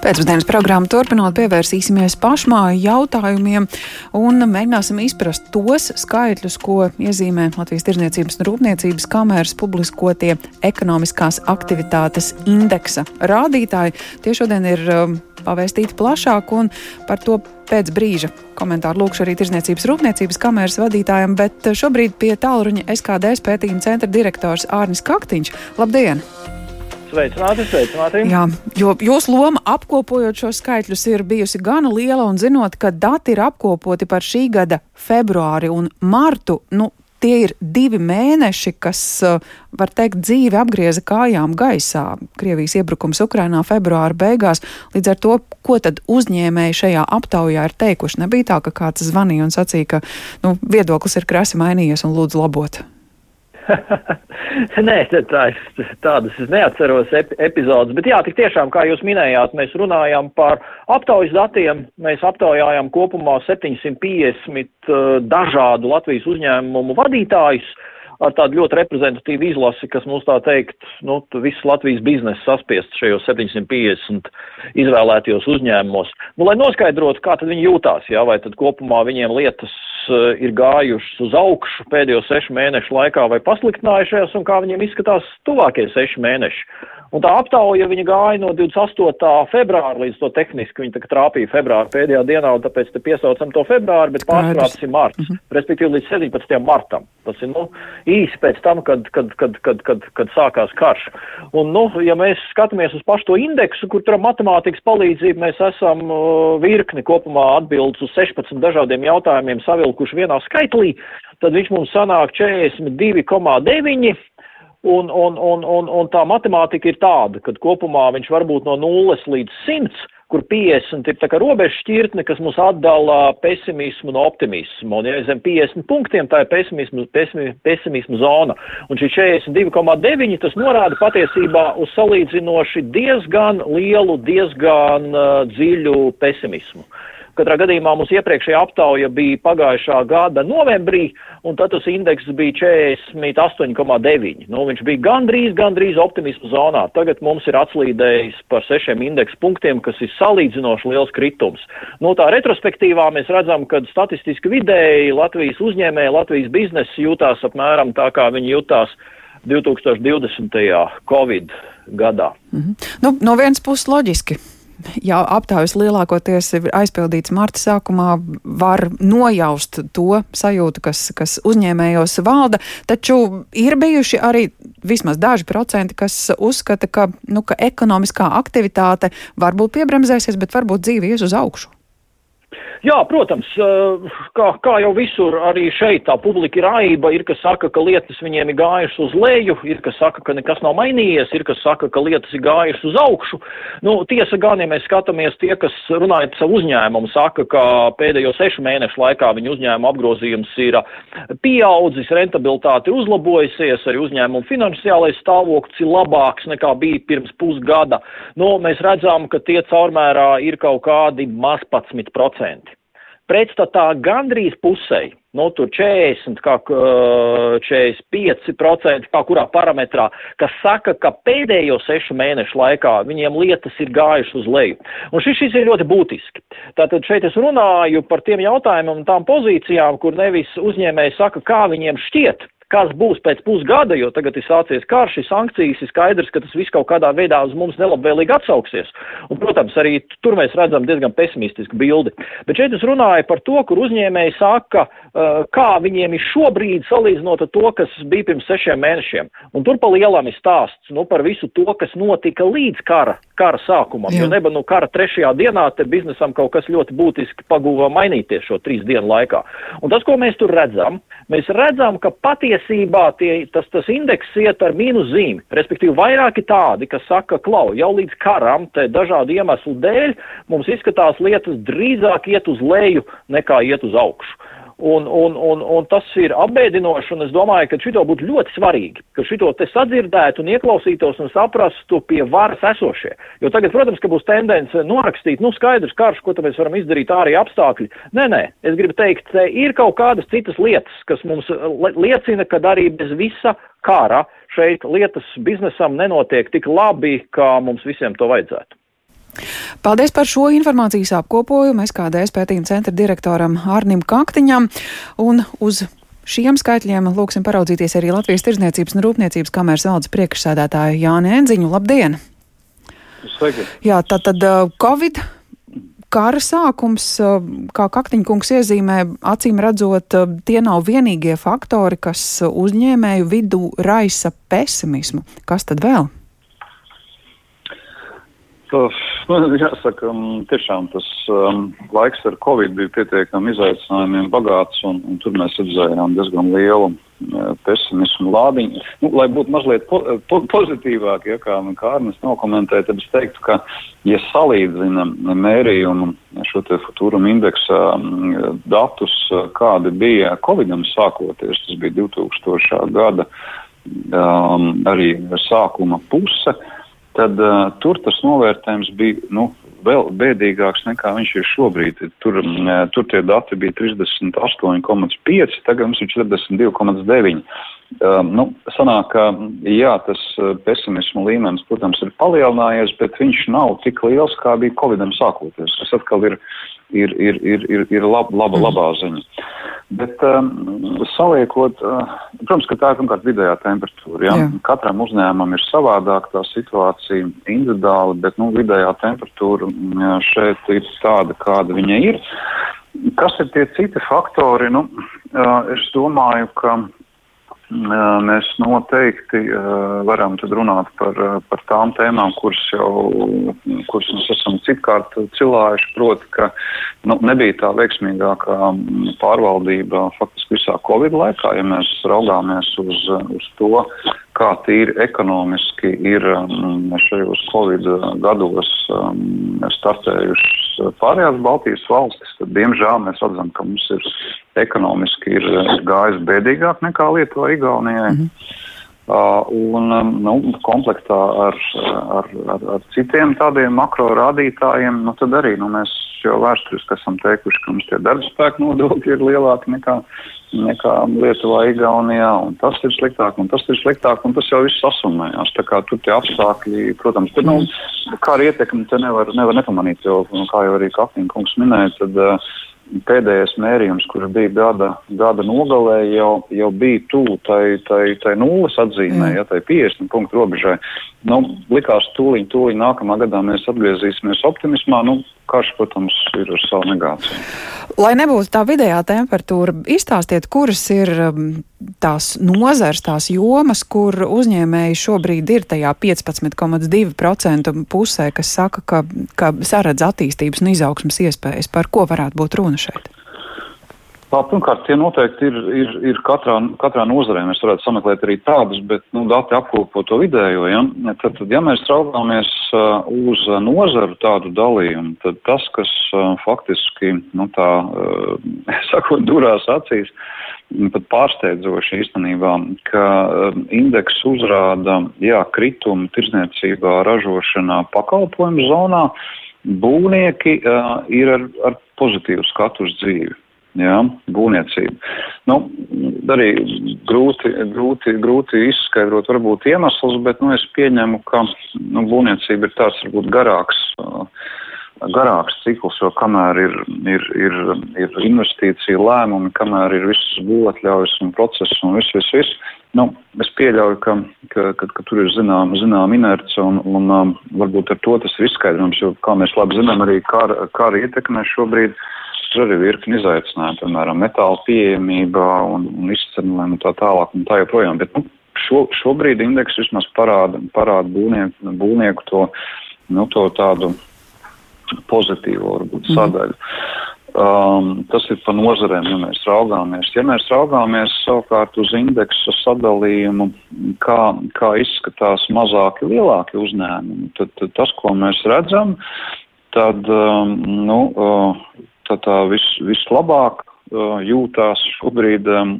Pēcpusdienas programmu turpinot, pievērsīsimies pašmāju jautājumiem un mēģināsim izprast tos skaitļus, ko iezīmē Latvijas Tirzniecības un Rūpniecības kameras publiskotie ekonomiskās aktivitātes indeksa rādītāji. Tie šodien ir um, pavēstīti plašāk un par to pēc brīža komentāru lūkšu arī Tirzniecības Rūpniecības kameras vadītājiem, bet šobrīd pie tālruņa SKDS pētījuma centra direktors Ārnis Kaktiņš. Labdien! Sveicināti, sveicināti. Jā, jo jūsu loma apkopojot šos skaitļus ir bijusi gana liela un zinot, ka dati ir apkopoti par šī gada februāri un martu, nu, tie ir divi mēneši, kas, uh, var teikt, dzīvi apgrieza kājām gaisā. Krievijas iebrukums Ukrainā februāra beigās. Līdz ar to, ko tad uzņēmēji šajā aptaujā ir teikuši, nebija tā, ka kāds zvanīja un sacīja, ka nu, viedoklis ir krasi mainījies un lūdzu labot. Nē, tā, tādas es neatceros ep epizodes, bet jā, tik tiešām, kā jūs minējāt, mēs runājām par aptaujas datiem. Mēs aptaujājām kopumā 750 uh, dažādu Latvijas uzņēmumu vadītājus ar tādu ļoti reprezentatīvu izlasi, kas mums tā teikt, nu, viss Latvijas biznesa saspiest šajos 750 izvēlētajos uzņēmumos. Nu, lai noskaidrotu, kā tad viņi jūtās, jā, vai tad kopumā viņiem lietas uh, ir gājušas uz augšu pēdējo sešu mēnešu laikā vai pasliktinājušās un kā viņiem izskatās tuvākie seši mēneši. Un tā aptauja viņa gāja no 28. februāra līdz to tehniski, viņa trāpīja februāra pēdējā dienā, un tāpēc te piesaucam to februāru, bet ir marts, uh mhm. -huh. respektīvi līdz 17. martam. Tas ir, nu, īsi pēc tam, kad, kad, kad, kad, kad, kad sākās karš. Un, nu, ja mēs skatāmies uz pašu to indeksu, kur tur matemātikas palīdzību mēs esam uh, virkni kopumā atbildes uz 16 dažādiem jautājumiem savilkuši vienā skaitlī, tad viņš mums sanāk 42,9 Un, un, un, un, un tā matemātika ir tāda, ka kopumā viņš var būt no 0 līdz 100, kur 50 ir tā kā robeža šķirtne, kas mūs atdala pesimismu no optimismu. Un, ja zem 50 punktiem, tā ir pesimismu, pesimismu, pesimismu zona. Un šī 42,9 tas norāda patiesībā uz salīdzinoši diezgan lielu, diezgan uh, dziļu pesimismu. Uh, Katrā gadījumā mums iepriekšējā aptauja bija pagājušā gada novembrī, un tad tas indeks bija 48,9. Nu, viņš bija gandrīz, gandrīz optimismu zonā. Tagad mums ir atslīdējis par sešiem indeksu punktiem, kas ir salīdzinoši liels kritums. Nu, tā retrospektīvā mēs redzam, ka statistiski vidēji Latvijas uzņēmēji, Latvijas biznesi jūtās apmēram tā, kā viņi jutās 2020. Covid gadā. Mm -hmm. nu, no vienas puses loģiski ja aptaujas lielākoties ir aizpildīts marta sākumā, var nojaust to sajūtu, kas, kas uzņēmējos valda, taču ir bijuši arī vismaz daži procenti, kas uzskata, ka, nu, ka ekonomiskā aktivitāte varbūt piebremzēsies, bet varbūt dzīve ies uz augšu. Jā, protams, eh, kā, kā jau visur, arī šeit tā publika ir aiba, ir, kas saka, ka lietas viņiem ir gājušas uz leju, ir, kas saka, ka nekas nav mainījies, ir, kas saka, ka lietas ir gājušas uz augšu. Nu, tiesa gan, ja mēs skatāmies tie, kas runāja par savu uzņēmumu, saka, ka pēdējo sešu mēnešu laikā viņu uzņēmuma apgrozījums ir pieaudzis, rentabilitāte ir uzlabojusies, arī uzņēmuma finansiālais stāvoklis ir labāks nekā bija pirms pusgada. Nu, mēs redzam, ka tie caurmērā ir kaut kādi maz 11% pretstatā gandrīz pusei, nu, tur 40, kā 45%, kā kurā parametrā, kas saka, ka pēdējo sešu mēnešu laikā viņiem lietas ir gājušas uz leju. Un šis, šis ir ļoti būtiski. Tātad šeit es runāju par tiem jautājumiem un tām pozīcijām, kur nevis uzņēmēji saka, kā viņiem šķiet, kas būs pēc pusgada, jo tagad ir sācies karš, ir sankcijas, ir skaidrs, ka tas viss kaut kādā veidā uz mums nelabvēlīgi atsauksies. Un, protams, arī tur mēs redzam diezgan pesimistisku bildi. Bet šeit es runāju par to, kur uzņēmēji saka, uh, kā viņiem ir šobrīd salīdzinot ar to, kas bija pirms sešiem mēnešiem. Un tur pa lielam ir stāsts nu, par visu to, kas notika līdz kara, kara sākumam. Jā. Jo neba nu kara trešajā dienā te biznesam kaut kas ļoti būtiski pagūva mainīties šo trīs dienu laikā. Un tas, ko mēs tur redzam, mēs redzam, ka patiesi patiesībā tie, tas, tas indeks iet ar mīnus zīmi. Respektīvi, vairāki tādi, kas saka, klau, jau līdz karam, te dažādu iemeslu dēļ, mums izskatās lietas drīzāk iet uz leju nekā iet uz augšu. Un, un, un, un tas ir apbēdinoši, un es domāju, ka šito būtu ļoti svarīgi, ka šito te sadzirdētu un ieklausītos un saprastu pie varas esošie. Jo tagad, protams, ka būs tendence norakstīt, nu skaidrs karš, ko tad mēs varam izdarīt ārī apstākļi. Nē, nē, es gribu teikt, te ir kaut kādas citas lietas, kas mums liecina, ka arī bez visa kara šeit lietas biznesam nenotiek tik labi, kā mums visiem to vajadzētu. Paldies par šo informācijas apkopojumu. Es kā DS pētījuma centra direktoram Arnim Kaktiņam un uz šiem skaitļiem lūksim paraudzīties arī Latvijas Tirzniecības un Rūpniecības kameras valdes priekšsēdētāju Jāni Enziņu. Labdien! Sveiki. Jā, tā tad uh, Covid kara sākums, uh, kā Kaktiņkungs iezīmē, acīm redzot, uh, tie nav vienīgie faktori, kas uzņēmēju vidū raisa pesimismu. Kas tad vēl? Tas, nu, jāsaka, tiešām tas um, laiks ar Covid bija pietiekami izaicinājumiem bagāts, un, un tur mēs redzējām diezgan lielu uh, pesimismu lādiņu. Nu, lai būtu mazliet po, po, pozitīvāk, ja kā Kārnis nokomentēja, tad es teiktu, ka, ja salīdzina mērījumu šo te futūrumu indeksa um, datus, kādi bija Covidam sākoties, tas bija 2000. gada um, arī sākuma puse. Uh, tad uh, tur tas novērtējums bija nu, vēl bēdīgāks nekā viņš ir šobrīd. Tur, uh, tur tie dati bija 38,5, tagad mums ir 42,9. Uh, nu, sanāk, ka jā, tas pesimismu līmenis, protams, ir palielinājies, bet viņš nav tik liels, kā bija Covidam sākoties. Tas atkal ir, ir, ir, ir, ir, ir lab, laba, labā ziņa. Bet um, saliekot, uh, protams, ka tā ir pirmkārt vidējā temperatūra. Ja? Jā. Katram uzņēmumam ir savādāk tā situācija individuāli, bet nu, vidējā temperatūra jā, šeit ir tāda, kāda viņa ir. Kas ir tie citi faktori? Nu, uh, es domāju, ka Mēs noteikti varam tad runāt par, par tām tēmām, kuras jau, kuras mēs esam citkārt cilājuši, proti, ka nu, nebija tā veiksmīgākā pārvaldība faktiski visā Covid laikā, ja mēs raugāmies uz, uz to, kā tīri ekonomiski ir šajos Covid gados startējušas pārējās Baltijas valstis, tad diemžēl mēs redzam, ka mums ir ekonomiski ir gājis bēdīgāk nekā Lietuvā, Igaunijai. Mm -hmm. Uh, un um, nu, komplektā ar, ar, ar, ar citiem tādiem makro rādītājiem, nu, tad arī nu, mēs jau vēsturiski esam teikuši, ka mums tie darba spēka nodokļi ir lielāki nekā, nekā Lietuvā, Igaunijā, un tas ir sliktāk, un tas ir sliktāk, un tas jau viss sasumējās. Tā kā tur tie apstākļi, protams, bet, nu, kā arī ietekmi te nevar, nevar nepamanīt, jo, nu, kā jau arī Kaptīna kungs minēja, tad uh, pēdējais mērījums, kurš bija gada, gada nogalē, jau, jau bija tuvu tai, tai, tai nulles atzīmē, mm. ja tai 50 punktu robežai. Nu, likās, tūlīt, tūlīt nākamā gadā mēs atgriezīsimies optimismā. Nu, karš, protams, ir ar savu negāciju. Lai nebūtu tā vidējā temperatūra, izstāstiet, kuras ir um, tās nozars, tās jomas, kur uzņēmēji šobrīd ir tajā 15,2% pusē, kas saka, ka, ka saredz attīstības un izaugsmas iespējas. Par ko varētu būt runa šeit? Pirmkārt, tie noteikti ir, ir, ir katrā, katrā nozarē. Mēs varētu sameklēt arī tādus, bet nu, dati apkopo to vidējo. Ja? Tad, tad, ja mēs raugāmies uh, uz nozaru tādu dalījumu, tad tas, kas uh, faktiski, nu, tā, uh, sakot, durās acīs, pat pārsteidzoši īstenībā, ka uh, indeks uzrāda, jā, kritumu tirzniecībā, ražošanā, pakalpojumu zonā, būvnieki uh, ir ar, ar pozitīvu skatu uz dzīvi jā, būvniecība. Nu, arī grūti, grūti, grūti izskaidrot varbūt iemeslus, bet nu, es pieņemu, ka nu, būvniecība ir tāds varbūt garāks. Garāks cikls, jo kamēr ir, ir, ir, ir investīcija lēmumi, kamēr ir visas būvatļaujas un process un viss, viss, viss, nu, es pieļauju, ka, ka, ka, ka tur ir zinām, zinām inerce un, un um, varbūt ar to tas ir izskaidrojums, jo, kā mēs labi zinām, arī kara, kara ietekmē šobrīd uh, Tur arī virkni izaicinājumu, piemēram, metāla pieejamība un, un izcenojumi tā tālāk un tā joprojām. Bet nu, šo, šobrīd indeks vismaz parāda, parāda būvnieku, būvnieku to, nu, to tādu pozitīvo varbūt mhm. sadaļu. Mm. Um, tas ir pa nozarēm, ja mēs raugāmies. Ja mēs raugāmies savukārt uz indeksa sadalījumu, kā, kā izskatās mazāki, lielāki uzņēmumi, tad, tad tas, ko mēs redzam, tad um, nu, uh, tā, tā vis, vislabāk uh, jūtās šobrīd um,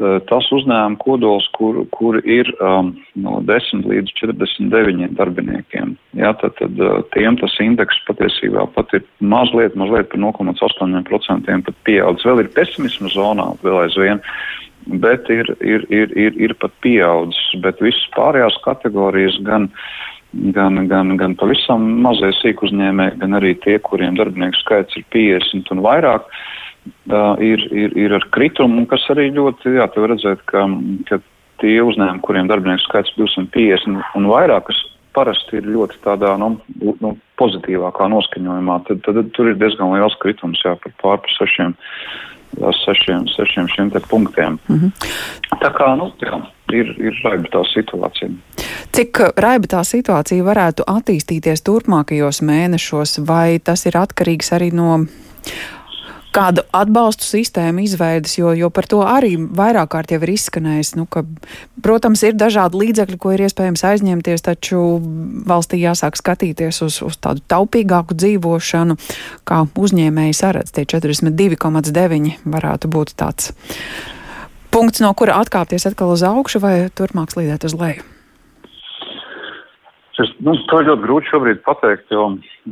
uh, tas uzņēmuma kodols, kur, kur ir um, no 10 līdz 49 darbiniekiem. Jā, tad, tad uh, tiem tas indeks patiesībā pat ir mazliet, mazliet par 0,8% pat pieaudzis. Vēl ir pesimismu zonā vēl aizvien. Bet ir, ir, ir, ir, ir pat pieaudzis, bet visas pārējās kategorijas gan uh, gan, gan, gan pavisam mazie sīk uzņēmēji, gan arī tie, kuriem darbinieku skaits ir 50 un vairāk, uh, ir, ir, ir ar kritumu, kas arī ļoti, jā, te var redzēt, ka, ka tie uzņēmumi, kuriem darbinieku skaits 250 un vairāk, kas parasti ir ļoti tādā nu, nu, pozitīvākā noskaņojumā, tad, tad, tad tur ir diezgan liels kritums, jā, par pār par sešiem, sešiem, sešiem šiem te punktiem. Mm -hmm. Tā kā, nu, jā, ir, ir raiba tā situācija. Cik raiba tā situācija varētu attīstīties turpmākajos mēnešos, vai tas ir atkarīgs arī no kādu atbalstu sistēmu izveidas, jo, jo par to arī vairāk kārt jau ir izskanējis. Nu, ka, protams, ir dažādi līdzekļi, ko ir iespējams aizņemties, taču valstī jāsāk skatīties uz, uz tādu taupīgāku dzīvošanu, kā uzņēmēji saredz. Tie 42,9 varētu būt tāds punkts, no kura atkāpties atkal uz augšu vai turpmāk slīdēt uz leju. Es, nu, to ļoti grūti šobrīd pateikt, jo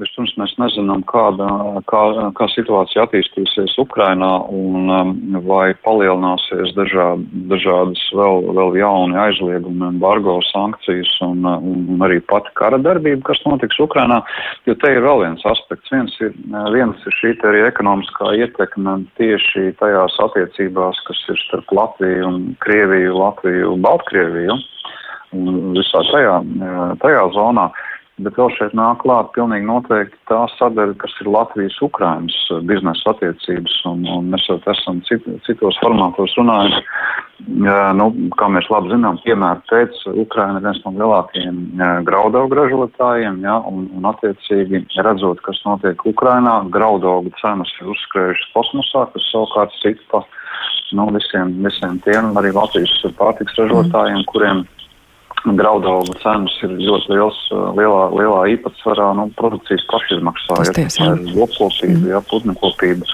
vispirms mēs nezinām, kāda, kā, kā situācija attīstīsies Ukrainā un um, vai palielināsies dažād, dažādas vēl, vēl jauni aizliegumi, embargo sankcijas un, un arī pati kara darbība, kas notiks Ukrainā, jo te ir vēl viens aspekts. Viens ir, viens ir šī arī ekonomiskā ietekme tieši tajās attiecībās, kas ir starp Latviju un Krieviju, Latviju un Baltkrieviju visā tajā, tajā zonā. Bet vēl šeit nāk klāt pilnīgi noteikti tā sadaļa, kas ir Latvijas-Ukrainas biznesa attiecības, un, un mēs jau esam cit, citos formātos runājuši. Nu, kā mēs labi zinām, piemēram, pēc Ukraina ir viens no lielākajiem graudaugu ražotājiem, ja, un, un attiecīgi redzot, kas notiek Ukrainā, graudaugu cenas ir uzskrējušas kosmosā, kas savukārt cita nu, visiem, visiem tiem arī Latvijas pārtiks ražotājiem, kuriem graudaugu cenas ir ļoti liels, lielā, lielā īpatsvarā nu, produkcijas pašizmaksā. Ja, tā ir lopkopība, mm. ja, putnekopība,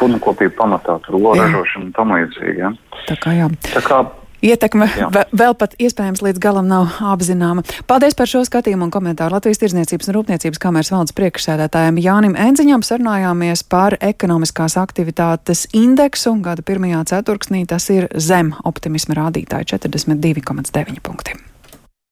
putnekopība pamatā, tur ražošana un tam līdzīgi. Ja. Tā kā jā. Tā kā Ietekme vēl pat iespējams līdz galam nav apzināma. Paldies par šo skatījumu un komentāru Latvijas Tirzniecības un Rūpniecības kameras valdes priekšsēdētājiem Jānim Enziņam sarunājāmies par ekonomiskās aktivitātes indeksu. Gada pirmajā ceturksnī tas ir zem optimisma rādītāja 42,9 punkti.